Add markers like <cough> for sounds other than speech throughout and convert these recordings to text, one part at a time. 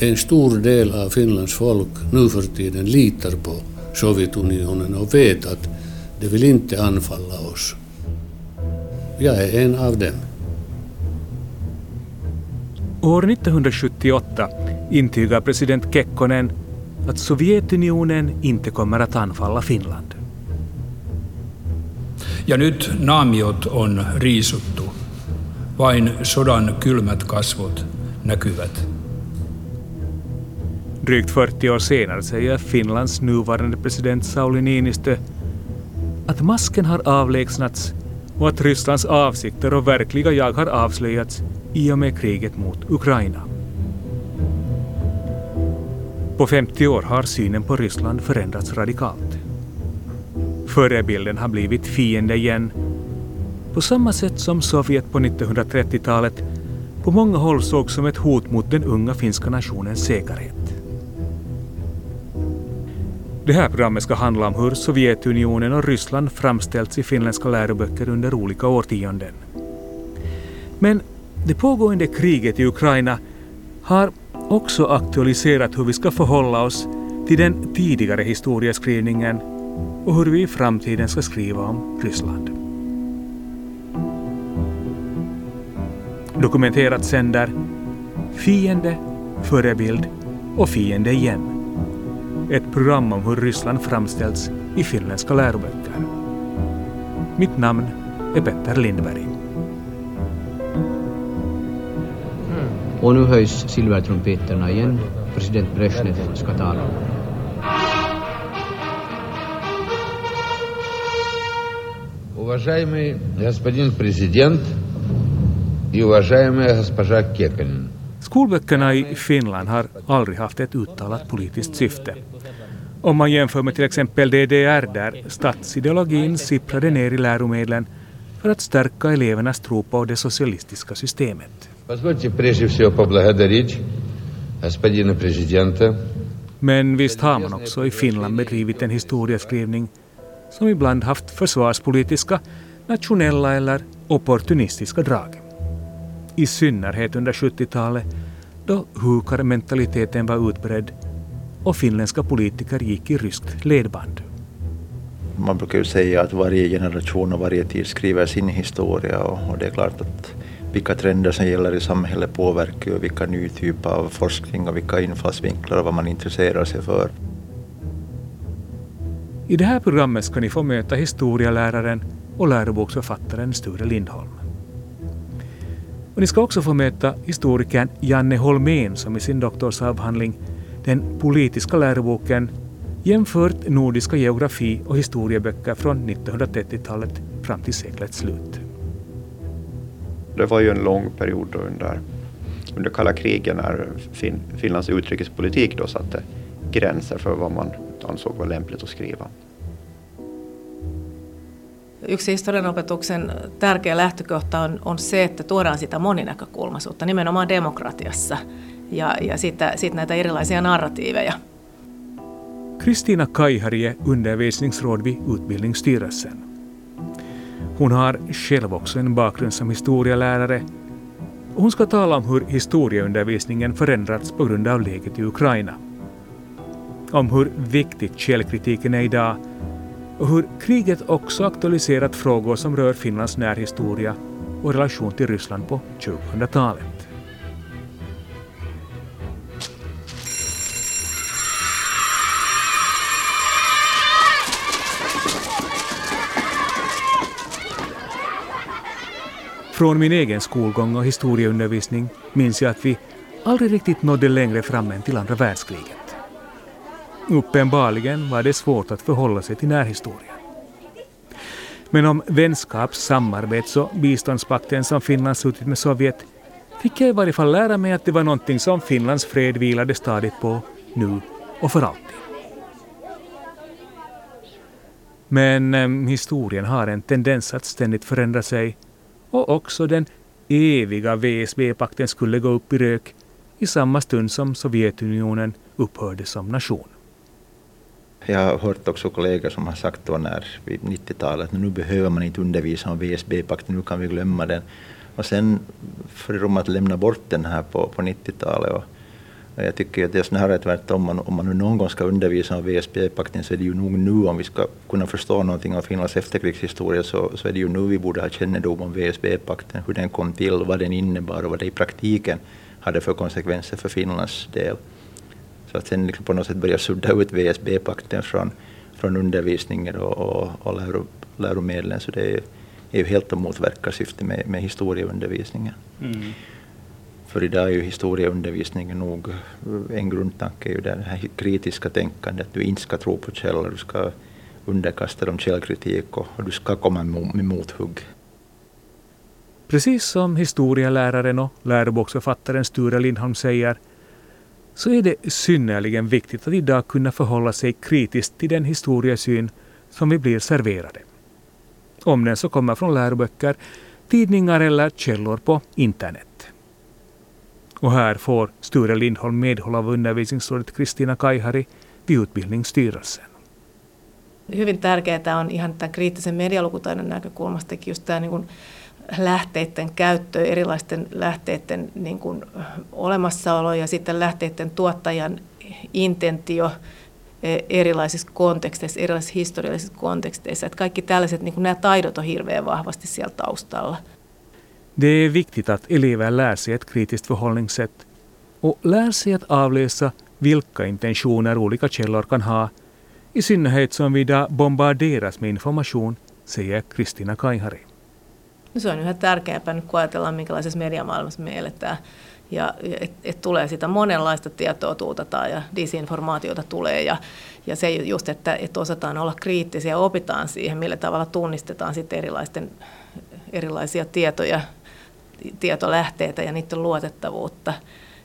en stor del av Finlands folk nu för tiden litar på Sovjetunionen och vet att de vill inte anfalla oss. Jag är en av dem. År 1978 intygar president Kekkonen att Sovjetunionen inte kommer att anfalla Finland. Ja nyt naamiot on riisuttu. Vain sodan kylmät kasvot näkyvät. Drygt 40 år senare säger Finlands nuvarande president Sauli Niinistö att masken har avlägsnats och att Rysslands avsikter och verkliga jag har avslöjats i och med kriget mot Ukraina. På 50 år har synen på Ryssland förändrats radikalt. Förebilden har blivit fiende igen, på samma sätt som Sovjet på 1930-talet på många håll sågs som ett hot mot den unga finska nationens säkerhet. Det här programmet ska handla om hur Sovjetunionen och Ryssland framställts i finländska läroböcker under olika årtionden. Men det pågående kriget i Ukraina har också aktualiserat hur vi ska förhålla oss till den tidigare historieskrivningen och hur vi i framtiden ska skriva om Ryssland. Dokumenterat sänder Fiende, förebild och fiende igen. Ett program om hur Ryssland framställts i finländska läroböcker. Mitt namn är Petter Lindberg. Och nu höjs silvertrumpeterna igen. President Brezhnev ska tala. Уважаемый господин президент и уважаемая госпожа Кекалин. Skolböckerna i Finland har aldrig haft ett uttalat politiskt syfte. Om man jämför med till exempel DDR där statsideologin sipprade ner i läromedlen för att stärka elevernas tro på det socialistiska systemet. Men visst har man också i Finland bedrivit en historieskrivning som ibland haft försvarspolitiska, nationella eller opportunistiska drag. I synnerhet under 70-talet då hukarmentaliteten var utbredd och finländska politiker gick i ryskt ledband. Man brukar ju säga att varje generation och varje tid skriver sin historia och, och det är klart att vilka trender som gäller i samhället påverkar ju vilka ny typ av forskning och vilka infallsvinklar och vad man intresserar sig för. I det här programmet ska ni få möta historieläraren och läroboksförfattaren Sture Lindholm. Och ni ska också få möta historikern Janne Holmén som i sin doktorsavhandling Den politiska läroboken jämfört nordiska geografi och historieböcker från 1930-talet fram till seklets slut. Det var ju en lång period under, under kalla kriget när fin, Finlands utrikespolitik då satte gränser för vad man ansåg var lämpligt att skriva. Yksi historianopetuksen tärkeä lähtökohta on, on se, että tuodaan sitä moninäkökulmaisuutta nimenomaan demokratiassa ja, ja sitten sit näitä erilaisia narratiiveja. Kristina Kaihari är undervisningsråd vid Utbildningsstyrelsen. Hon har själv också en bakgrund som historielärare hon ska tala om hur historieundervisningen förändrats på grund av läget i Ukraina. Om hur viktigt källkritiken är idag och hur kriget också aktualiserat frågor som rör Finlands närhistoria och relation till Ryssland på 2000-talet. Från min egen skolgång och historieundervisning minns jag att vi aldrig riktigt nådde längre fram än till andra världskriget. Uppenbarligen var det svårt att förhålla sig till närhistorien. Men om vänskaps-, samarbets och biståndspakten som Finland slutit med Sovjet fick jag i varje fall lära mig att det var någonting som Finlands fred vilade stadigt på, nu och för alltid. Men eh, historien har en tendens att ständigt förändra sig och också den eviga VSB-pakten skulle gå upp i rök i samma stund som Sovjetunionen upphörde som nation. Jag har hört också kollegor som har sagt då när vid 90-talet nu behöver man inte undervisa om VSB-pakten, nu kan vi glömma den. Och sen för de att lämna bort den här på, på 90-talet och, jag tycker att det är snarare tvärtom. Om man nu någon gång ska undervisa om VSP-pakten så är det ju nog nu, om vi ska kunna förstå någonting av Finlands efterkrigshistoria, så, så är det ju nu vi borde ha kännedom om VSP-pakten, hur den kom till, vad den innebar och vad det i praktiken hade för konsekvenser för Finlands del. Så att sen liksom på något sätt börja sudda ut VSB-pakten från, från undervisningen och, och, och läro, läromedlen, så det är, är ju helt att motverka syftet med, med historieundervisningen. Mm. För idag är ju historieundervisningen nog eh, en grundtanke, är ju det här kritiska tänkandet, att du inte ska tro på källor, du ska underkasta dem källkritik och, och du ska komma med mothugg. Precis som historieläraren och läroboksförfattaren Sture Lindholm säger så är det synnerligen viktigt att idag kunna förhålla sig kritiskt till den historiesyn som vi blir serverade. Om den så kommer från läroböcker, tidningar eller källor på internet. Och här får Sture Lindholm medhåll av undervisningsrådet Kristina Kaihari vid Utbildningsstyrelsen. Hyvin tärkeää on ihan tämän kriittisen medialukutaidon näkökulmastakin just tämä niin kuin lähteiden käyttö, erilaisten lähteiden niin kuin olemassaolo ja sitten lähteiden tuottajan intentio e, erilaisissa konteksteissa, erilaisissa historiallisissa konteksteissa. Että kaikki tällaiset, niin kuin nämä taidot on hirveän vahvasti siellä taustalla. Det är viktigt att elever lär sig ett kritiskt förhållningssätt och lär sig att avläsa vilka intentioner olika källor kan ha, i synnerhet som vi idag bombarderas med information, säger Kristina Kaihari. Se on yhä tärkeämpää nyt, kun ajatellaan, minkälaisessa mediamaailmassa me eletään. Ja että et tulee sitä monenlaista tietoa tuutetaan ja disinformaatiota tulee. Ja, ja se just, että et osataan olla kriittisiä opitaan siihen, millä tavalla tunnistetaan sitten erilaisten, erilaisia tietoja tietolähteitä ja niiden luotettavuutta.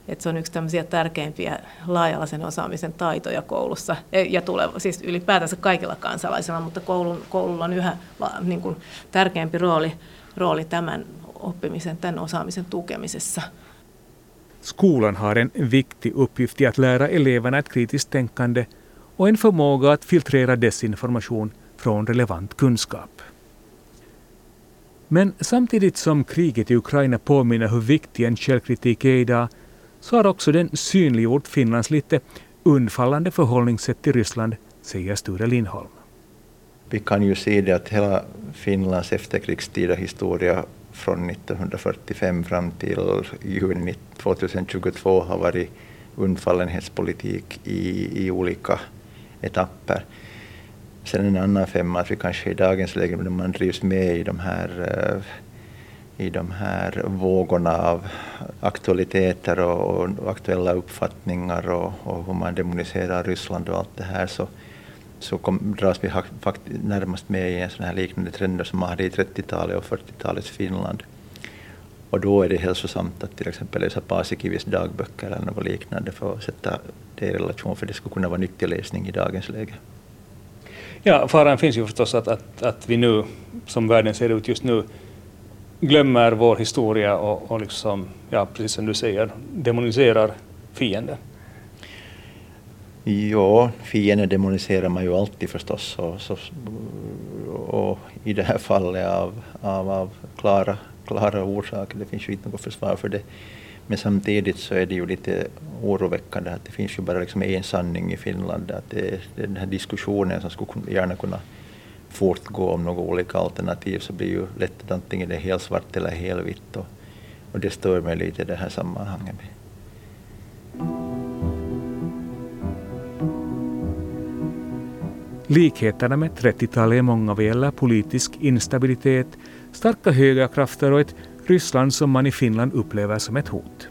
Et se on yksi tämmöisiä tärkeimpiä laajalaisen osaamisen taitoja koulussa e, ja tuleva, siis ylipäätänsä kaikilla kansalaisilla, mutta koulun, koululla on yhä niin kuin, tärkeämpi rooli, rooli tämän oppimisen, tämän osaamisen tukemisessa. Skolan har en viktig uppgift i att lära eleverna ett kritiskt tänkande och en förmåga att filtrera desinformation från relevant kunskap. Men samtidigt som kriget i Ukraina påminner hur viktig en källkritik är idag så har också den synliggjort Finlands lite undfallande förhållningssätt till Ryssland, säger Sture Lindholm. Vi kan ju se det att hela Finlands efterkrigstida historia från 1945 fram till juni 2022 har varit undfallenhetspolitik i, i olika etapper. Sen en annan femma att vi kanske i dagens läge, när man drivs med i de här eh, i de här vågorna av aktualiteter och, och aktuella uppfattningar och, och, hur man demoniserar Ryssland och allt det här så, så kom, dras vi faktiskt närmast med i en sån här liknande trender som man hade i 30-talet och 40-talets Finland. Och då är det hälsosamt att till exempel läsa Paasikivis dagböcker eller något liknande för att sätta det i relation, för det skulle kunna vara nyttig läsning i dagens läge. Ja, faran finns ju förstås att, att, att vi nu, som världen ser ut just nu, glömmer vår historia och, och liksom, ja, precis som du säger, demoniserar fienden. Ja, fienden demoniserar man ju alltid förstås och, så, och i det här fallet av, av, av klara, klara orsaker, det finns ju inte något försvar för det. Men samtidigt så är det ju lite oroväckande att det finns ju bara liksom en sanning i Finland. Att det, den här diskussionen som skulle gärna kunna fortgå om några olika alternativ så blir ju lätt att antingen det är helt svart eller helt vitt. Och, och det stör mig lite i det här sammanhanget. Likheterna med 30-talet är många vad gäller politisk instabilitet, starka högerkrafter och ett Ryssland som man i Finland upplever som ett hot.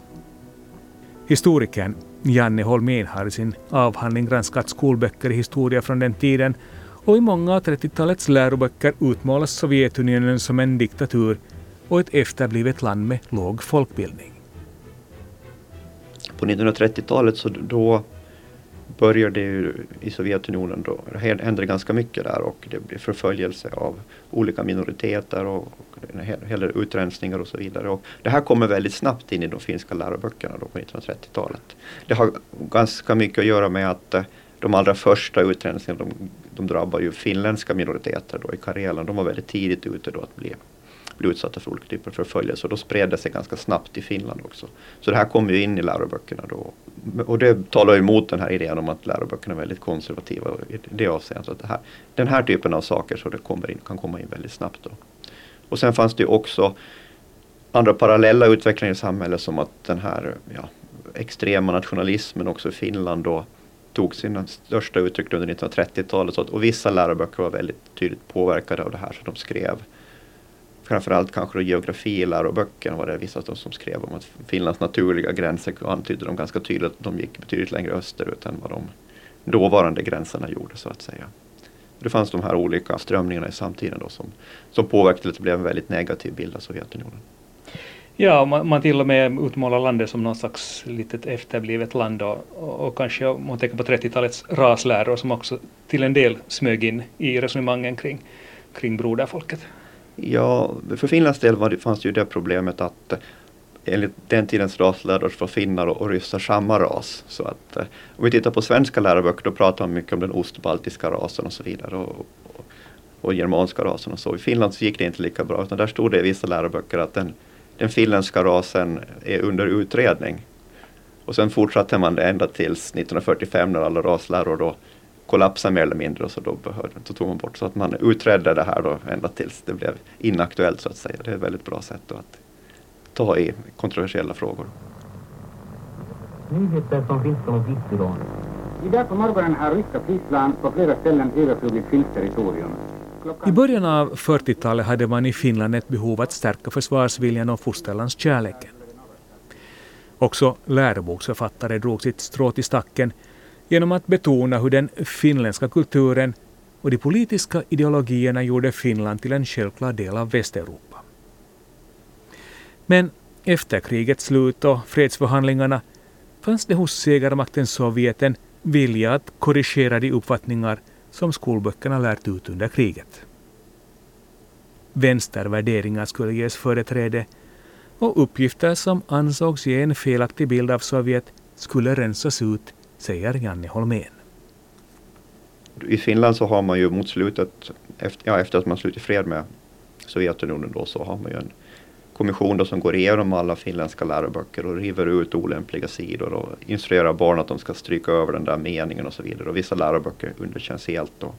Historikern Janne Holmén har i sin avhandling granskat skolböcker i historia från den tiden och i många av 30-talets läroböcker utmålas Sovjetunionen som en diktatur och ett efterblivet land med låg folkbildning. På 1930-talet så då började ju i Sovjetunionen då hände det ganska mycket där och det blev förföljelse av olika minoriteter och hela utrensningar och så vidare. Och det här kommer väldigt snabbt in i de finska läroböckerna då på 1930-talet. Det har ganska mycket att göra med att eh, de allra första utrensningarna de, de drabbar ju finländska minoriteter då i Karelen. De var väldigt tidigt ute då att bli bli utsatta för olika typer av förföljelse. Och då spred det sig ganska snabbt i Finland också. Så det här kom ju in i läroböckerna då. Och det talar emot den här idén om att läroböckerna är väldigt konservativa i det avseendet. Att det här, den här typen av saker så det kommer in, kan komma in väldigt snabbt. Då. Och sen fanns det ju också andra parallella utvecklingar i samhället som att den här ja, extrema nationalismen också i Finland då tog sina största uttryck under 1930-talet. Och vissa läroböcker var väldigt tydligt påverkade av det här så de skrev framförallt kanske då geografi i läroböckerna var det vissa som skrev om att Finlands naturliga gränser antydde de ganska tydligt att de gick betydligt längre österut än vad de dåvarande gränserna gjorde så att säga. Det fanns de här olika strömningarna i samtiden då som, som påverkade att det blev en väldigt negativ bild av Sovjetunionen. Ja, man, man till och med utmålar landet som någon slags litet efterblivet land och, och, och kanske om man tänker på 30-talets rasläror som också till en del smög in i resonemangen kring, kring broderfolket. Ja, för Finlands del var det, fanns det ju det problemet att eh, enligt den tidens rasläror var finnar och, och ryssar samma ras. Så att eh, om vi tittar på svenska läroböcker då pratar man mycket om den ostbaltiska rasen och så vidare. Och, och, och germanska rasen och så. I Finland så gick det inte lika bra utan där stod det i vissa läroböcker att den den finländska rasen är under utredning. Och sen fortsatte man det ända tills 1945 när alla rasläror då kollapsade mer eller mindre och så då behövde, så tog man bort så att man utredde det här då ända tills det blev inaktuellt så att säga. Det är ett väldigt bra sätt att ta i kontroversiella frågor. Nyheter från Finspång och Fiskbyrån. Idag på morgonen har ryska flygplan på flera ställen överflugit finskt territorium. I början av 40-talet hade man i Finland ett behov att stärka försvarsviljan och fosterlandskärleken. Också läroboksförfattare drog sitt strå till stacken genom att betona hur den finländska kulturen och de politiska ideologierna gjorde Finland till en självklar del av Västeuropa. Men efter krigets slut och fredsförhandlingarna fanns det hos segermakten Sovjet en vilja att korrigera de uppfattningar som skolböckerna lärt ut under kriget. Vänstervärderingar skulle ges företräde och uppgifter som ansågs ge en felaktig bild av Sovjet skulle rensas ut, säger Janne Holmén. I Finland så har man ju mot slutet, efter, ja, efter att man slutit fred med Sovjetunionen då, så har man ju en kommission då som går igenom alla finländska läroböcker och river ut olämpliga sidor och instruerar barn att de ska stryka över den där meningen och så vidare. Och vissa läroböcker underkänns helt då.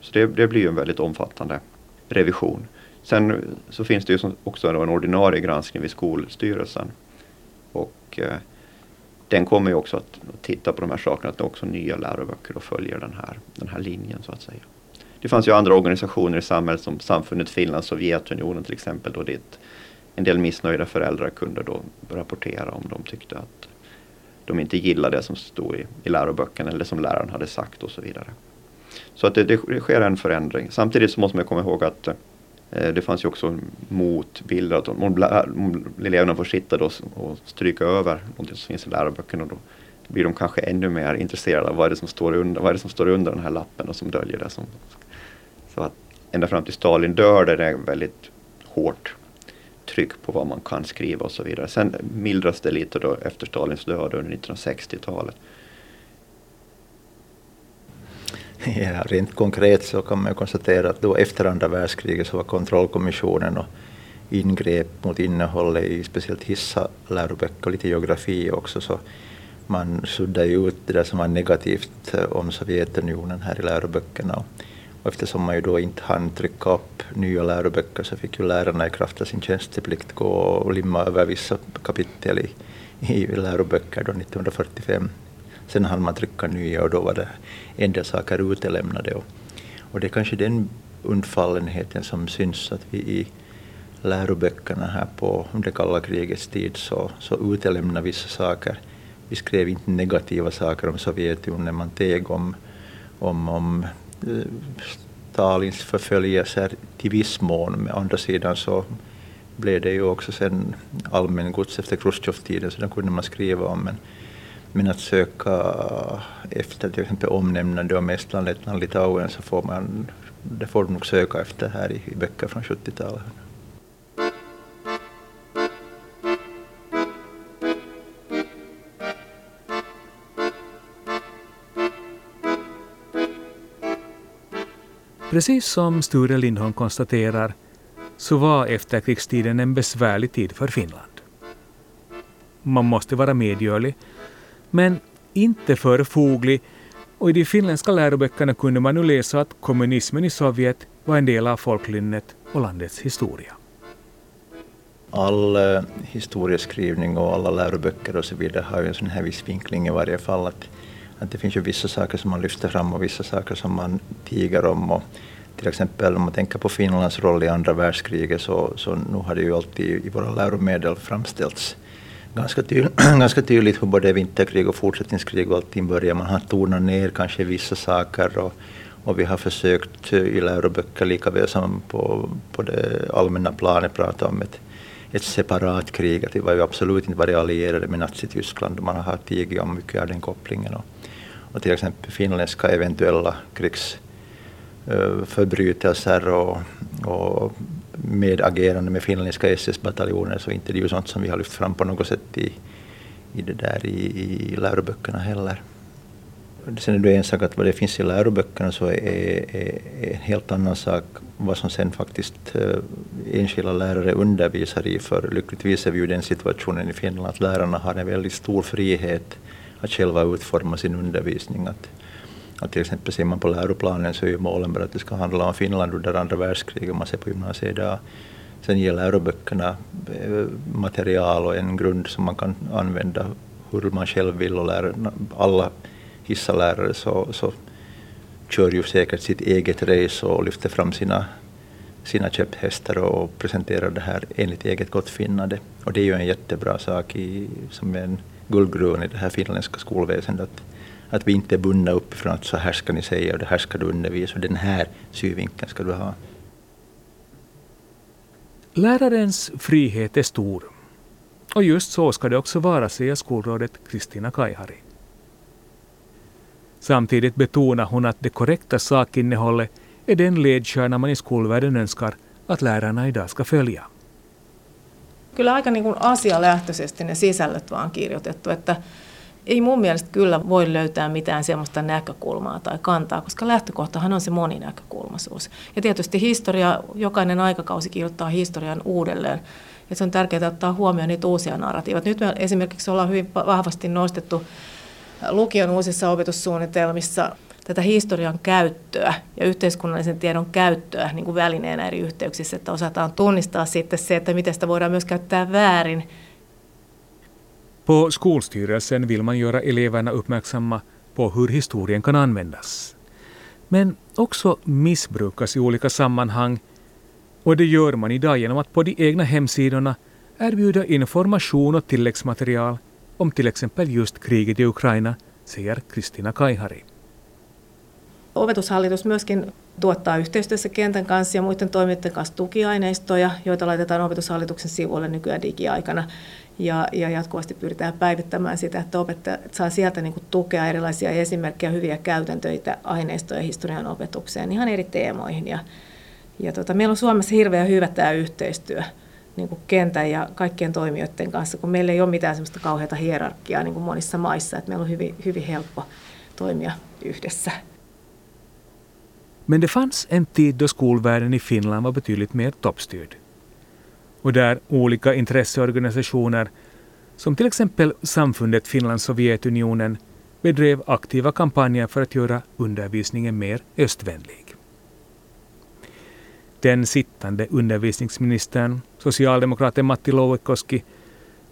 Så det, det blir ju en väldigt omfattande revision. Sen så finns det ju också en ordinarie granskning vid Skolstyrelsen. Och eh, den kommer ju också att titta på de här sakerna, att det är också nya läroböcker och följer den här, den här linjen så att säga. Det fanns ju andra organisationer i samhället som Samfundet Finland Sovjetunionen till exempel då dit en del missnöjda föräldrar kunde då rapportera om de tyckte att de inte gillade det som stod i, i läroböckerna eller som läraren hade sagt och så vidare. Så att det, det sker en förändring. Samtidigt så måste man komma ihåg att Eh, det fanns ju också motbilder att om, om eleverna får sitta då och stryka över någonting som finns i läroböckerna då blir de kanske ännu mer intresserade av vad är det som står under, vad är det som står under den här lappen och som döljer det som så att ända fram till Stalin dör det är väldigt hårt tryck på vad man kan skriva och så vidare. Sen mildras det lite då efter Stalins död under 1960-talet. <laughs> Ja, rent konkret så kan man konstatera att då efter andra världskriget så var kontrollkommissionen och ingrep mot innehållet i speciellt hissa läroböcker och lite geografi också. Så man suddade ut det där som var negativt om Sovjetunionen här i läroböckerna. Och eftersom man ju då inte hann trycka upp nya läroböcker så fick ju lärarna i kraft av sin tjänsteplikt gå och limma över vissa kapitel i, i läroböcker då 1945. Sen hann man trycka nya och då var det en del saker utelämnade. Och, och det är kanske den undfallenheten som syns att vi i läroböckerna här på under kalla krigets tid så, så utelämnar vissa saker. Vi skrev inte negativa saker om Sovjetunionen, man teg om, om, om eh, Stalins förföljelser till viss mån. Men å andra sidan så blev det ju också sen allmän gods efter Chrusjtjov-tiden, så det kunde man skriva om. Men, men att söka eh, efter till exempel omnämnande om Estland, Lettland, Litauen så får man, det får du nog söka efter här i, i böcker från 70-talet. Precis som Sture Lindholm konstaterar så var efterkrigstiden en besvärlig tid för Finland. Man måste vara medgörlig, men inte för foglig och i de finländska läroböckerna kunde man nu läsa att kommunismen i Sovjet var en del av folklynnet och landets historia. All eh, historieskrivning och alla läroböcker och så vidare har ju en sån här viss vinkling i varje fall. Att, att det finns ju vissa saker som man lyfter fram och vissa saker som man tiger om. Och till exempel om man tänker på Finlands roll i andra världskriget så, så nu har det ju alltid i våra läromedel framställts ganska, tydl <clears throat> ganska tydligt hur både vinterkrig och fortsättningskrig och allting börjar. Man har tonat ner kanske vissa saker och, och vi har försökt eh, i läroböcker lika väl som på, på det allmänna planet prata om ett, ett separat krig. Att vi var ju absolut inte varit allierade med Nazityskland. Man har tigit om mycket av den kopplingen. Och, och till exempel finländska eventuella krigsförbrytelser eh, och, och med agerande med finländska SS-bataljoner så inte det är ju sånt som vi har lyft fram på något sätt i, i, det där, i, i läroböckerna heller. Sen är det en sak att vad det finns i läroböckerna så är, är, är en helt annan sak vad som sen faktiskt äh, enskilda lärare undervisar i. För lyckligtvis är vi ju i den situationen i Finland att lärarna har en väldigt stor frihet att själva utforma sin undervisning. Att, att till exempel ser man på läroplanen så är ju målen bara att det ska handla om Finland under andra världskriget om man ser på gymnasiet idag. Sen ger läroböckerna eh, material och en grund som man kan använda hur man själv vill och lära, alla hissalärare så, så kör ju säkert sitt eget race och lyfter fram sina, sina käpphästar och presenterar det här enligt eget gottfinnande. Och det är ju en jättebra sak i, som en guldgruva i det här finländska skolväsendet att vi inte är bundna uppifrån att så här ska ni säga och det här ska du undervisa och den här synvinkeln ska du ha. Lärarens frihet är stor. Och just så ska det också vara, säger skolrådet Kristina Kaihari. Samtidigt betonar hon att det korrekta sakinnehållet är den ledstjärna man i skolvärlden önskar att lärarna idag ska följa. Kyllä aika niin kuin asialähtöisesti ne sisällöt vaan kirjoitettu, että ei mun mielestä kyllä voi löytää mitään sellaista näkökulmaa tai kantaa, koska lähtökohtahan on se moninäkökulmaisuus. Ja tietysti historia, jokainen aikakausi kirjoittaa historian uudelleen. Ja se on tärkeää ottaa huomioon niitä uusia narratiivat. Nyt me esimerkiksi ollaan hyvin vahvasti nostettu lukion uusissa opetussuunnitelmissa tätä historian käyttöä ja yhteiskunnallisen tiedon käyttöä niin kuin välineenä eri yhteyksissä, että osataan tunnistaa sitten se, että miten sitä voidaan myös käyttää väärin På skolstyrelsen vill man göra eleverna uppmärksamma på hur historien kan användas. Men också missbrukas i olika sammanhang och det gör man idag genom att på de egna hemsidorna erbjuda information och tilläggsmaterial om till exempel just kriget i Ukraina, säger Kristina Kaihari. Opetushallitus myöskin tuottaa yhteistyössä kentän kanssa ja muiden toimijoiden kanssa tukiaineistoja, joita laitetaan opetushallituksen sivuille nykyään digiaikana ja, ja jatkuvasti pyritään päivittämään sitä, että opettajat saa sieltä niin kuin tukea erilaisia esimerkkejä, hyviä käytäntöitä, aineistoja historian opetukseen ihan eri teemoihin. Ja, ja tota, meillä on Suomessa hirveän hyvä tämä yhteistyö niin kuin kentän ja kaikkien toimijoiden kanssa, kun meillä ei ole mitään sellaista kauheata hierarkiaa niin kuin monissa maissa, että meillä on hyvin, hyvin helppo toimia yhdessä. Men det fanns en tid då skolvärlden i Finland var betydligt mer toppstyrd och där olika intresseorganisationer som till exempel Samfundet Finland-Sovjetunionen bedrev aktiva kampanjer för att göra undervisningen mer östvänlig. Den sittande undervisningsministern, socialdemokraten Matti Louekoski,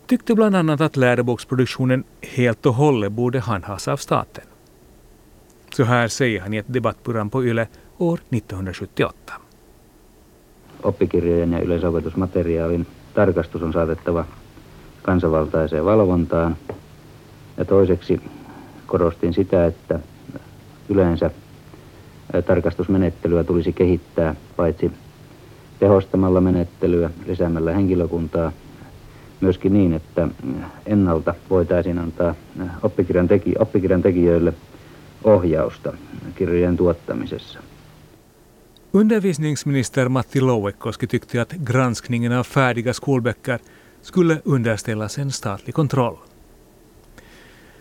tyckte bland annat att läroboksproduktionen helt och hållet borde handhas av staten. Så här säger han i ett debattprogram på YLE år 1978 oppikirjojen ja yleisopetusmateriaalin tarkastus on saatettava kansanvaltaiseen valvontaan. Ja toiseksi korostin sitä, että yleensä tarkastusmenettelyä tulisi kehittää paitsi tehostamalla menettelyä, lisäämällä henkilökuntaa, myöskin niin, että ennalta voitaisiin antaa oppikirjan, teki, oppikirjan tekijöille ohjausta kirjojen tuottamisessa. Undervisningsminister Matti Louekoski tyckte att granskningen av färdiga skolböcker skulle underställas en statlig kontroll.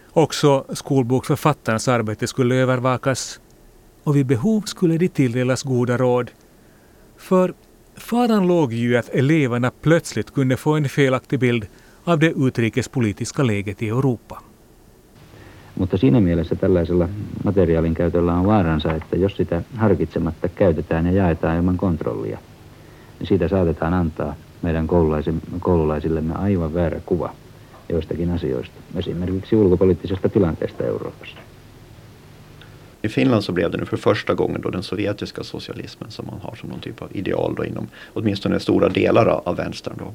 Också skolboksförfattarnas arbete skulle övervakas och vid behov skulle de tilldelas goda råd. För faran låg ju att eleverna plötsligt kunde få en felaktig bild av det utrikespolitiska läget i Europa. Mutta siinä mielessä tällaisella materiaalin käytöllä on vaaransa, että jos sitä harkitsematta käytetään ja jaetaan ilman kontrollia, niin siitä saatetaan antaa meidän koululaisillemme aivan väärä kuva joistakin asioista, esimerkiksi ulkopoliittisesta tilanteesta Euroopassa. I Finland så blev det nu för första gången då den sovjetiska socialismen som man har som någon typ av ideal då inom åtminstone stora delar av vänstern. Då.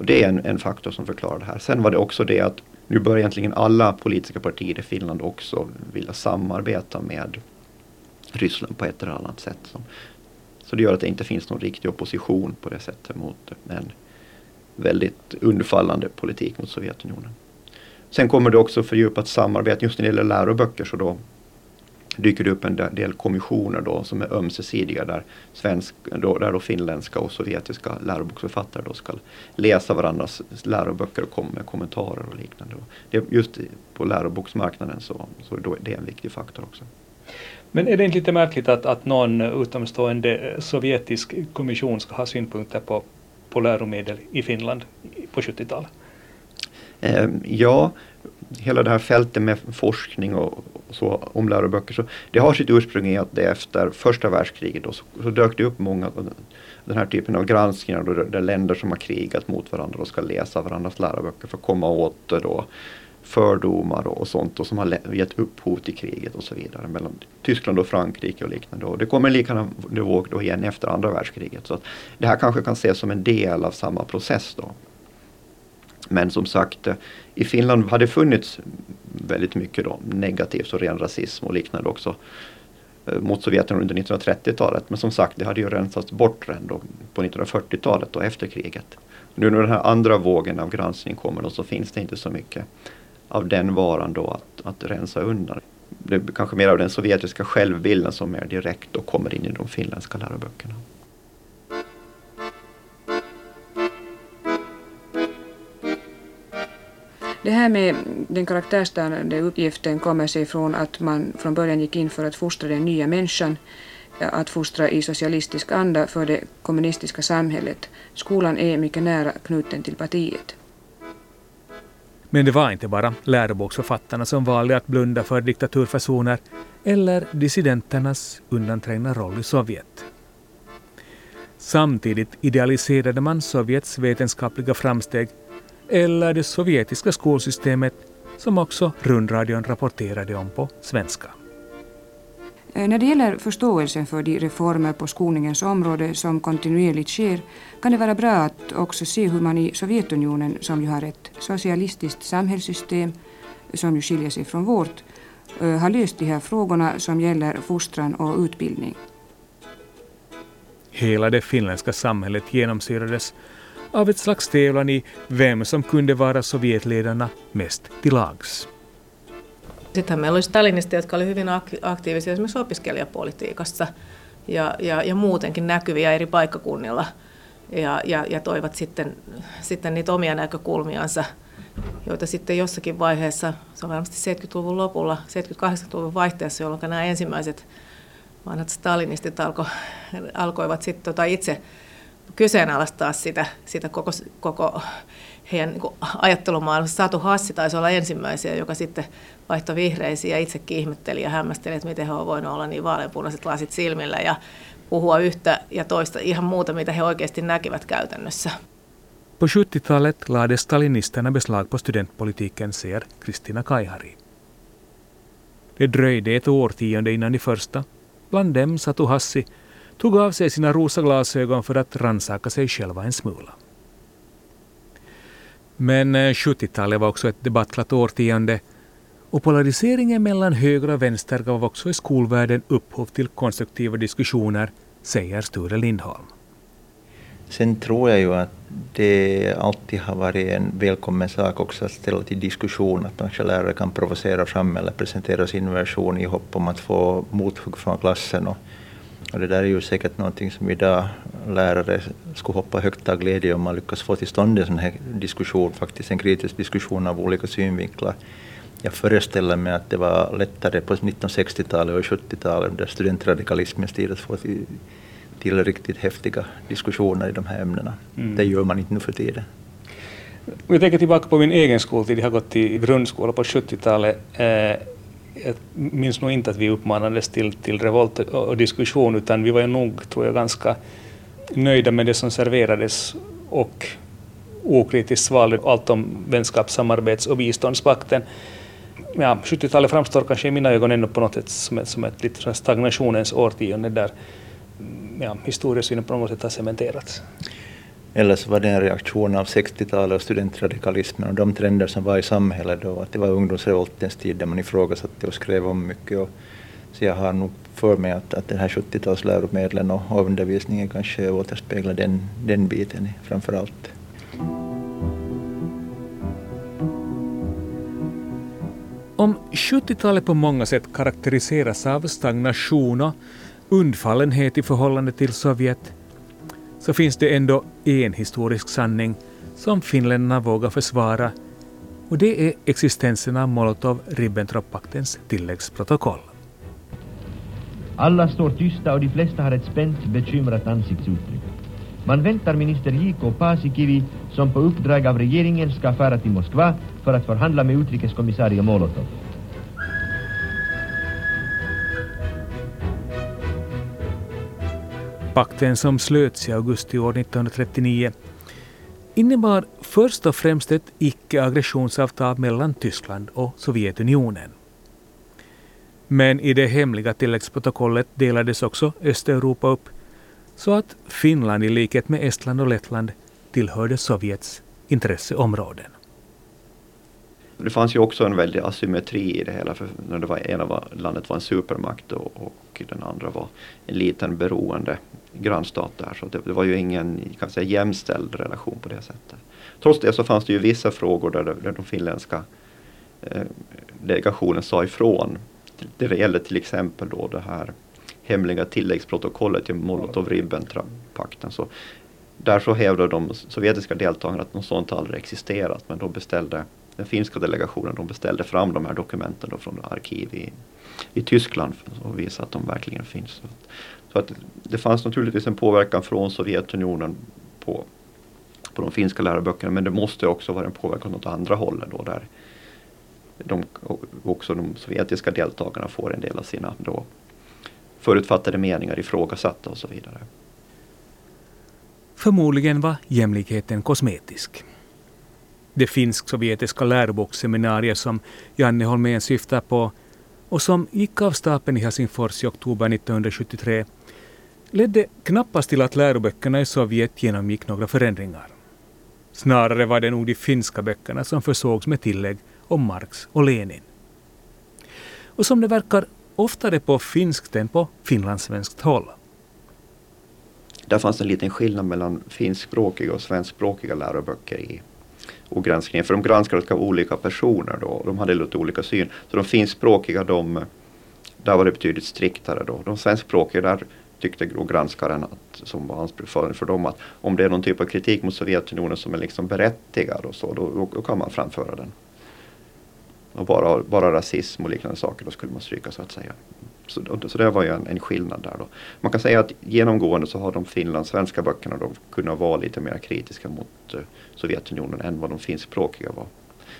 Och det är en, en faktor som förklarar det här. Sen var det också det att nu börjar egentligen alla politiska partier i Finland också vilja samarbeta med Ryssland på ett eller annat sätt. Så det gör att det inte finns någon riktig opposition på det sättet mot en väldigt undfallande politik mot Sovjetunionen. Sen kommer det också fördjupat samarbete just när det gäller läroböcker så då dyker det upp en del kommissioner då som är ömsesidiga där, svensk, då, där då finländska och sovjetiska läroboksförfattare då ska läsa varandras läroböcker och komma med kommentarer och liknande. Det, just på läroboksmarknaden så, så då, det är en viktig faktor också. Men är det inte lite märkligt att, att någon utomstående sovjetisk kommission ska ha synpunkter på, på läromedel i Finland på 70-talet? Eh, ja, hela det här fältet med forskning och, så om läroböcker. Så det har sitt ursprung i att det efter första världskriget då, så, så dök det upp många den här typen av granskningar då, där länder som har krigat mot varandra och ska läsa varandras läroböcker för att komma åt då, fördomar och, sånt då, som har gett upphov till kriget och så vidare mellan Tyskland och Frankrike och liknande. Och det kommer en liknande våg då igen efter andra världskriget. Så det här kanske kan ses som en del av samma process då. Men som sagt, eh, i Finland hade det funnits väldigt mycket då, negativt och ren rasism och liknande också eh, mot Sovjetunionen under 1930-talet. Men som sagt, det hade ju rensats bort redan då på 1940-talet och efter kriget. Nu när den här andra vågen av granskning kommer då så finns det inte så mycket av den varan då att, att rensa undan. Det är kanske mer av den sovjetiska självbilden som mer direkt då kommer in i de finländska läroböckerna. Det här med den karaktärsstörande uppgiften kommer sig från att man från början gick in för att fostra den nya människan, att fostra i socialistisk anda för det kommunistiska samhället. Skolan är mycket nära knuten till partiet. Men det var inte bara läroboksförfattarna som valde att blunda för diktaturfasoner eller dissidenternas undanträngda roll i Sovjet. Samtidigt idealiserade man Sovjets vetenskapliga framsteg eller det sovjetiska skolsystemet som också rundradion rapporterade om på svenska. Eh, när det gäller förståelsen för de reformer på skolningens område som kontinuerligt sker kan det vara bra att också se hur man i Sovjetunionen, som ju har ett socialistiskt samhällssystem som ju skiljer sig från vårt, eh, har löst de här frågorna som gäller fostran och utbildning. Hela det finländska samhället genomsyrades av ett slags tävlan i vem som kunde vara Sovjetledarna mest till lags. Sitten meillä oli stalinisteja, jotka olivat hyvin aktiivisia esimerkiksi opiskelijapolitiikassa ja, ja, ja muutenkin näkyviä eri paikkakunnilla ja, ja, ja toivat sitten, sitten niitä omia näkökulmiansa, joita sitten jossakin vaiheessa, se on varmasti 70-luvun lopulla, 70-80-luvun vaihteessa, jolloin nämä ensimmäiset vanhat stalinistit alko, alkoivat sitten tota itse kyseenalaistaa sitä, sitä koko, koko heidän niin ajattelumaailmassa. Satu Hassi taisi olla ensimmäisiä, joka sitten vaihtoi vihreisiä ja itsekin ihmetteli ja hämmästeli, että miten he ovat voineet olla niin vaaleanpunaiset lasit silmillä ja puhua yhtä ja toista ihan muuta, mitä he oikeasti näkivät käytännössä. På 70-talet lade stalinisterna beslag på studentpolitiken, säger Kristina Kaihari. Det dröjde ett årtionde innan de första, bland dem Satu Hassi, tog av sig sina rosa glasögon för att rannsaka sig själva en smula. Men eh, 70-talet var också ett debattglatt årtionde och polariseringen mellan höger och vänster gav också i skolvärlden upphov till konstruktiva diskussioner, säger Sture Lindholm. Sen tror jag ju att det alltid har varit en välkommen sak också att ställa till diskussion, att kanske lärare kan provocera fram eller presentera sin version i hopp om att få mothugg från klassen. Och och det där är ju säkert någonting som idag lärare skulle hoppa högt av glädje om man lyckas få till stånd en sån här diskussion, faktiskt en kritisk diskussion av olika synvinklar. Jag föreställer mig att det var lättare på 1960-talet och 70-talet under studentradikalismens tid att få till, till riktigt häftiga diskussioner i de här ämnena. Mm. Det gör man inte nu för tiden. Om jag tänker tillbaka på min egen skoltid, jag har gått i grundskola på 70-talet. Eh, jag minns nog inte att vi uppmanades till, till revolt och diskussion, utan vi var ju nog, tror jag, ganska nöjda med det som serverades och okritiskt svalde allt om vänskaps-, samarbets och biståndspakten. Ja, 70-talet framstår kanske i mina ögon ännu på något sätt som ett, som ett lite stagnationens årtionde där mm, ja, historiesynen på något sätt har cementerats. Eller så var det en reaktion av 60-talet och studentradikalismen och de trender som var i samhället då, att det var ungdomsrevoltens tid där man ifrågasatte och skrev om mycket. Och, så jag har nog för mig att, att den här 70-talsläromedlen och undervisningen kanske återspeglar den, den biten framför allt. Om 70-talet på många sätt karaktäriseras av stagnation och undfallenhet i förhållande till Sovjet så finns det ändå en historisk sanning som finländarna vågar försvara och det är existensen av Molotov-Ribbentrop-paktens tilläggsprotokoll. Alla står tysta och de flesta har ett spänt, bekymrat ansiktsuttryck. Man väntar minister J.K. Paasikivi som på uppdrag av regeringen ska fara till Moskva för att förhandla med utrikeskommissarie Molotov. Pakten som slöts i augusti år 1939 innebar först och främst ett icke-aggressionsavtal mellan Tyskland och Sovjetunionen. Men i det hemliga tilläggsprotokollet delades också Östeuropa upp så att Finland i likhet med Estland och Lettland tillhörde Sovjets intresseområden. Det fanns ju också en väldig asymmetri i det hela. För när det var, ena var, landet var en supermakt och, och den andra var en liten beroende grannstat där. Så det, det, var ju ingen kan säga, jämställd relation på det sättet. Trots det så fanns det ju vissa frågor där, där de finländska eh, delegationen sa ifrån. Det, det gällde till exempel då det här hemliga tilläggsprotokollet till Molotov-Ribbentrop-pakten. Så där så hävdade de sovjetiska deltagarna att något sånt aldrig existerat men då beställde den finska delegationen de beställde fram de här dokumenten då från arkiv i, i Tyskland och visa att de verkligen finns. Så, att det fanns naturligtvis en påverkan från Sovjetunionen på, på de finska läroböckerna men det måste också vara en påverkan åt andra hållet då där de, också de sovjetiska deltagarna får en del av sina då förutfattade meningar ifrågasatta och så vidare. Förmodligen var jämlikheten kosmetisk. Det finsk-sovjetiska läroboksseminariet som Janne Holmén syftar på och som gick av stapeln i Helsingfors i oktober 1973 ledde knappast till att läroböckerna i Sovjet genomgick några förändringar. Snarare var det nog de finska böckerna som försågs med tillägg om Marx och Lenin. Och som det verkar oftare på finskt än på finlandssvenskt håll. Där fanns en liten skillnad mellan finskspråkiga och svenskspråkiga läroböcker i och granskningen. För de granskades av olika personer då. De hade lite olika syn. Så de finskspråkiga, de, där var det betydligt striktare då. De svenskspråkiga, där tyckte granskaren att, som var hans för, för dem att om det är någon typ av kritik mot Sovjetunionen som är liksom berättigad och så, då, då kan man framföra den. Och bara, bara rasism och liknande saker, då skulle man stryka så att säga. Så, så det var ju en, en, skillnad där då. Man kan säga att genomgående så har de finlandssvenska böckerna då kunnat vara lite mer kritiska mot uh, Sovjetunionen än vad de finskspråkiga var.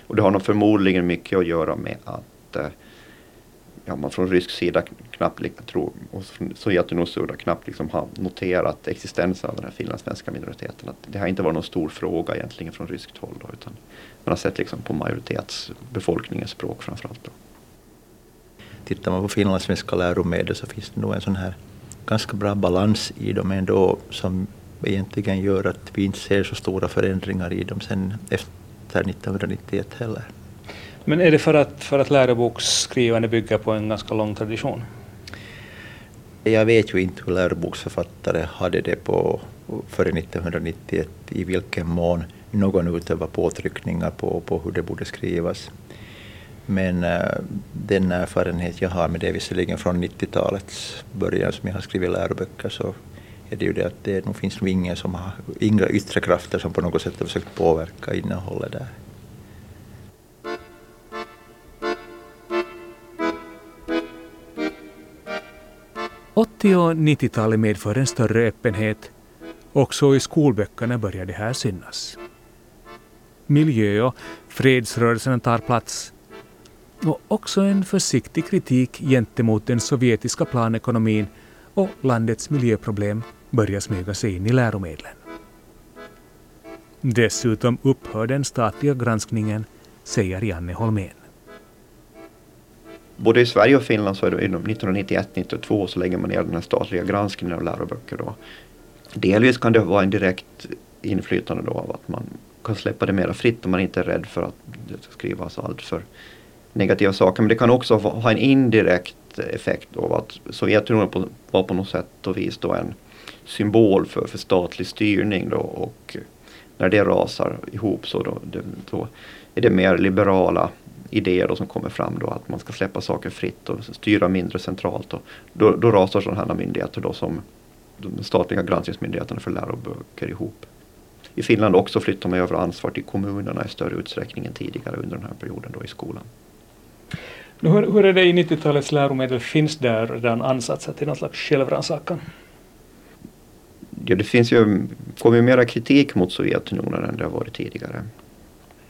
Och det har nog förmodligen mycket att göra med att uh, ja, man från rysk sida knappt, tror, och från Sovjetunionens sida knappt liksom har noterat existensen av den här finlandssvenska minoriteten. Att det har inte varit någon stor fråga egentligen från ryskt håll. Då, utan man har sett liksom på majoritetsbefolkningens språk framförallt. Då. Tittar man på finlandssvenska läromedel så finns det nog en sån här ganska bra balans i dem ändå som egentligen gör att vi inte ser så stora förändringar i dem sen efter 1991 heller. Men är det för att, för att läroboksskrivande bygger på en ganska lång tradition? Jag vet ju inte hur läroboksförfattare hade det på före 1991, i vilken mån någon utövar påtryckningar på, på hur det borde skrivas. Men äh, den erfarenhet jag har med det, visserligen från 90-talets början som jag har skrivit läroböcker, så är det ju det att det nog finns nog ingen som har, inga yttre krafter som på något sätt har försökt påverka innehållet där. 80 och 90-talet medför en större öppenhet. Också i skolböckerna börjar det här synas. Miljö och fredsrörelsen tar plats. Och också en försiktig kritik gentemot den sovjetiska planekonomin och landets miljöproblem börjar smyga sig in i läromedlen. Dessutom upphör den statliga granskningen, säger Janne Holmén. Både i Sverige och Finland så är det 1991-92 så lägger man ner den här statliga granskningen av läroböcker. Då. Delvis kan det vara en direkt inflytande då av att man kan släppa det mera fritt om man inte är rädd för att det ska skrivas allt för negativa saker. Men det kan också ha en indirekt effekt av att Sovjetunionen var på något sätt och vis då en symbol för, för statlig styrning då och när det rasar ihop så då, det, då är det mer liberala idéer då som kommer fram då att man ska släppa saker fritt och styra mindre centralt. Och då, då rasar sådana här myndigheter då som de statliga granskningsmyndigheterna för läroböcker ihop. I Finland också flyttar man över ansvar till kommunerna i större utsträckning än tidigare under den här perioden då i skolan. Hur, hur är det i 90-talets läromedel? Finns där redan ansatser till någon slags självrannsakan? Ja, det finns ju, kommer ju mera kritik mot Sovjetunionen än det har varit tidigare.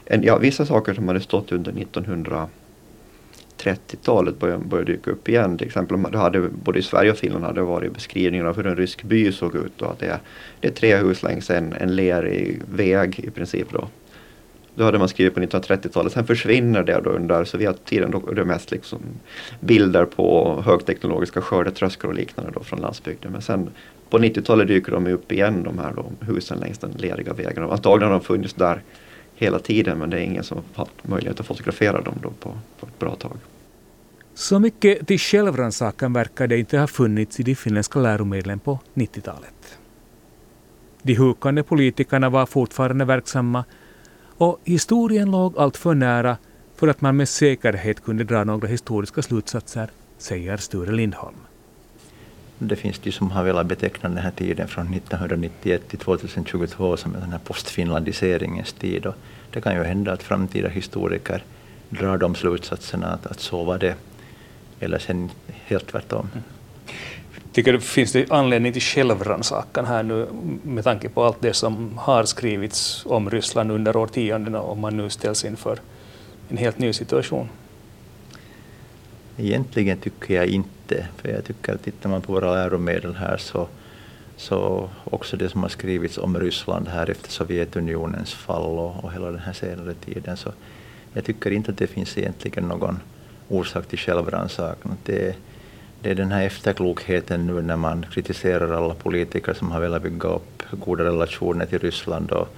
En, ja, vissa saker som hade stått under 1930-talet började, började dyka upp igen. Till exempel det hade, både i Sverige och Finland hade det varit beskrivningar av hur en rysk by såg ut. Och att det, är, det är tre hus längs en, en lerig väg i princip. Då. Då hade man skrivit på 1930-talet. Sen försvinner det då under Sovjettiden. Då är det mest liksom bilder på högteknologiska skördetröskor och liknande då från landsbygden. Men sen på 90-talet dyker de upp igen de här då, husen längs den leriga vägen. Antagligen har de funnits där hela tiden men det är ingen som har haft möjlighet att fotografera dem då på, på ett bra tag. Så mycket till självrannsakan verkar det inte ha funnits i de finländska läromedlen på 90-talet. De hukande politikerna var fortfarande verksamma och historien låg allt för nära för att man med säkerhet kunde dra några historiska slutsatser, säger Sture Lindholm. Det finns de som har velat beteckna den här tiden från 1991 till 2022 som den här postfinlandiseringens tid. Och det kan ju hända att framtida historiker drar de slutsatserna att, att så var det, eller sen helt tvärtom. Mm. Tycker du finns det anledning till självrannsakan här nu med tanke på allt det som har skrivits om Ryssland under årtiondena och man nu ställs inför en helt ny situation? Egentligen tycker jag inte, för jag tycker att tittar man på våra läromedel här så, så också det som har skrivits om Ryssland här efter Sovjetunionens fall och, och hela den här senare tiden, så jag tycker inte att det finns egentligen någon orsak till självrannsakan. Det, det är den här efterklokheten nu när man kritiserar alla politiker som har velat bygga upp goda relationer till Ryssland och,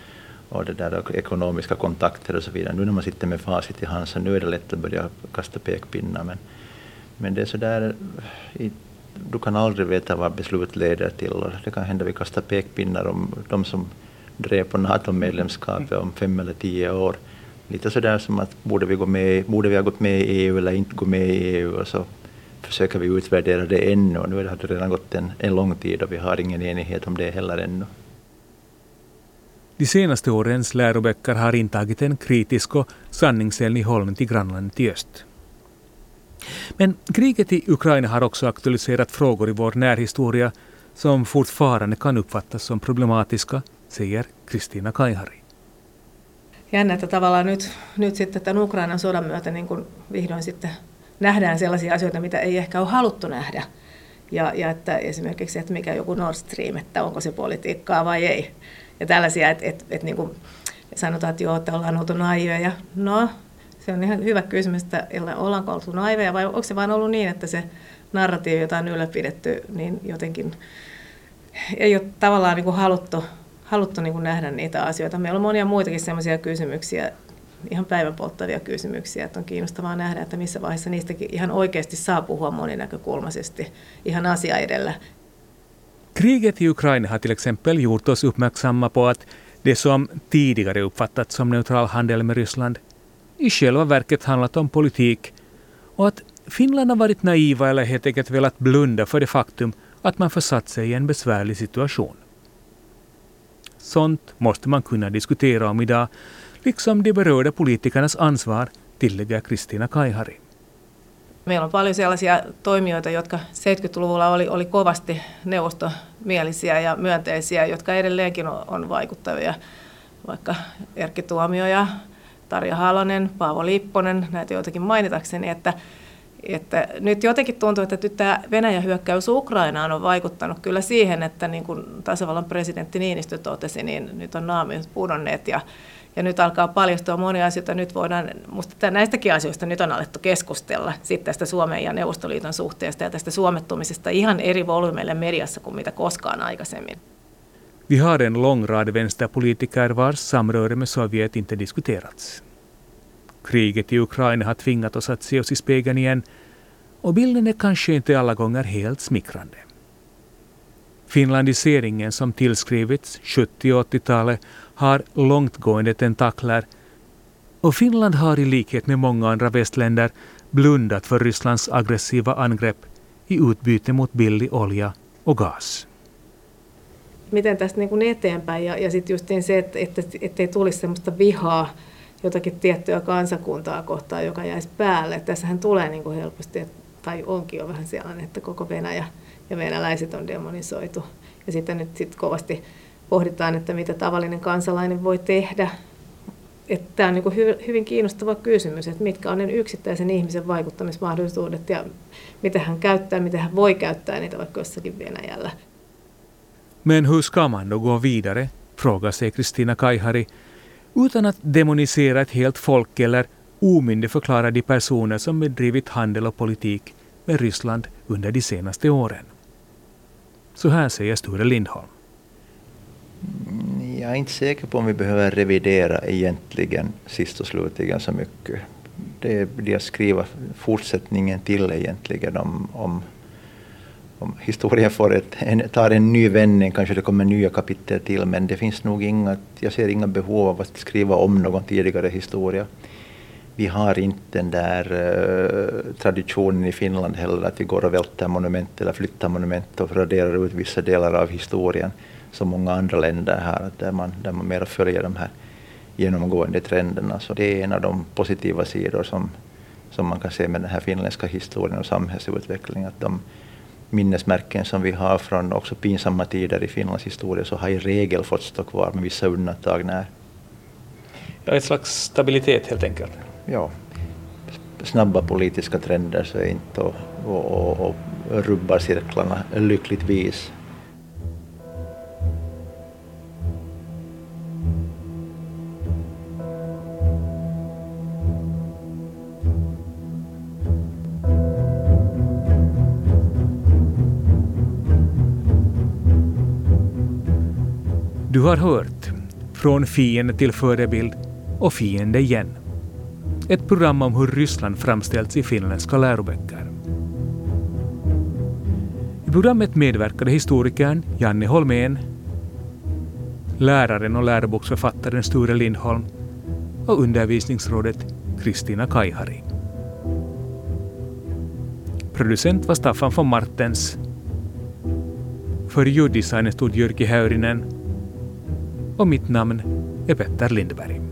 och det där ekonomiska kontakter och så vidare. Nu när man sitter med facit i hand så nu är det lätt att börja kasta pekpinnar. Men, men det är så där, du kan aldrig veta vad beslut leder till och det kan hända att vi kastar pekpinnar om de som drev på NATO-medlemskapet om fem eller tio år. Lite sådär som att borde vi, gå med, borde vi ha gått med i EU eller inte gå med i EU och så försöker vi utvärdera det ännu och nu har det redan gått en, en lång tid och vi har ingen enighet om det heller ännu. De senaste årens läroböcker har intagit en kritisk och sanningsenlig hållning till grannlandet i öst. Men kriget i Ukraina har också aktualiserat frågor i vår närhistoria som fortfarande kan uppfattas som problematiska, säger Kristina Kaihari. Jännä, että tavallaan nyt, nyt sitten tämän Ukrainan sodan myötä niin kuin vihdoin sitten nähdään sellaisia asioita, mitä ei ehkä ole haluttu nähdä. Ja, ja että esimerkiksi, että mikä joku Nord Stream, että onko se politiikkaa vai ei. Ja tällaisia, että, että, että niin kuin sanotaan, että joo, että ollaan oltu naiveja. No, se on ihan hyvä kysymys, että ollaanko oltu naiveja vai onko se vain ollut niin, että se narratiivi, jota on ylläpidetty, niin jotenkin ei ole tavallaan niin kuin haluttu, haluttu niin kuin nähdä niitä asioita. Meillä on monia muitakin sellaisia kysymyksiä, ihan päivän polttavia kysymyksiä, että on kiinnostavaa nähdä, että missä vaiheessa niistäkin ihan oikeasti saa puhua moninäkökulmaisesti ihan asia edellä. Kriget i Ukraina har till exempel gjort oss uppmärksamma på att det som tidigare uppfattats som neutral handel med Ryssland i själva verket handlat om politik och att Finland har varit naiva eller helt enkelt velat blunda för det faktum att man försatt sig i en besvärlig situation. Sånt måste man kunna diskutera om idag liksom de berörda politikernas ansvar, tillägger Kristina Kaihari. Meillä on paljon sellaisia toimijoita, jotka 70-luvulla oli, oli kovasti neuvostomielisiä ja myönteisiä, jotka edelleenkin on, on vaikuttavia, vaikka Erkki Tuomio ja Tarja Halonen, Paavo Lipponen, näitä joitakin mainitakseni, että, että nyt jotenkin tuntuu, että nyt tämä Venäjän hyökkäys Ukrainaan on vaikuttanut kyllä siihen, että niin kuin tasavallan presidentti Niinistö totesi, niin nyt on naamiot pudonneet ja ja nyt alkaa paljastua monia asioita. Nyt voidaan, musta näistäkin asioista nyt on alettu keskustella sitten tästä Suomen ja Neuvostoliiton suhteesta ja tästä suomettumisesta ihan eri volyymeille mediassa kuin mitä koskaan aikaisemmin. Vi har en lång rad vänsterpolitiker vars samröre med Sovjet inte diskuterats. Kriget i Ukraina har tvingat oss att se oss i spegeln igen och bilden är kanske inte alla gånger helt smickrande. Finlandiseringen som tillskrivits 70 och 80-talet har långtgående tentakler och Finland har i likhet med många andra västländer blundat för Rysslands aggressiva angrepp i utbyte mot billig olja och gas. Miten tästä niin kuin eteenpäin ja, ja sitten just se, että, että, ettei tulisi sellaista vihaa jotakin tiettyä kansakuntaa kohtaan, joka jäisi päälle. Tässähän tulee niin kuin helposti, tai onkin jo vähän sellainen, että koko Venäjä ja venäläiset on demonisoitu. Ja sitten nyt sit kovasti pohditaan, että mitä tavallinen kansalainen voi tehdä. Tämä on niin kuin hyvin kiinnostava kysymys, että mitkä on ne yksittäisen ihmisen vaikuttamismahdollisuudet ja mitä hän käyttää, mitä hän voi käyttää niitä vaikka jossakin Venäjällä. Men hur ska man då gå vidare, frågar sig Kristina Kaihari, utan att demonisera ett helt folk eller omyndigförklara de personer som bedrivit handel och politik med Ryssland under de senaste åren. Så här säger Sture Lindholm. Jag är inte säker på om vi behöver revidera egentligen sist och slutligen så mycket. Det blir att skriva fortsättningen till egentligen om, om, om historien får ett, en, tar en ny vändning, kanske det kommer nya kapitel till, men det finns nog inga, jag ser inga behov av att skriva om någon tidigare historia. Vi har inte den där uh, traditionen i Finland heller att vi går och välter monument eller flyttar monument och raderar ut vissa delar av historien som många andra länder har, där man, där man mer följer de här genomgående trenderna. Så det är en av de positiva sidor som, som man kan se med den här finländska historien och samhällsutvecklingen, att de minnesmärken som vi har från också pinsamma tider i Finlands historia så har i regel fått stå kvar med vissa undantag när. Ja, ett slags stabilitet helt enkelt. Ja, snabba politiska trender så inte och, och, och, och rubbar cirklarna lyckligtvis. Har hört Från fiende till förebild och fiende igen. Ett program om hur Ryssland framställts i finländska läroböcker. I programmet medverkade historikern Janne Holmén, läraren och läroboksförfattaren Sture Lindholm och undervisningsrådet Kristina Kaihari. Producent var Staffan von Martens. För ljuddesignen stod Jyrki Häyrinen och mitt namn är Petter Lindberg.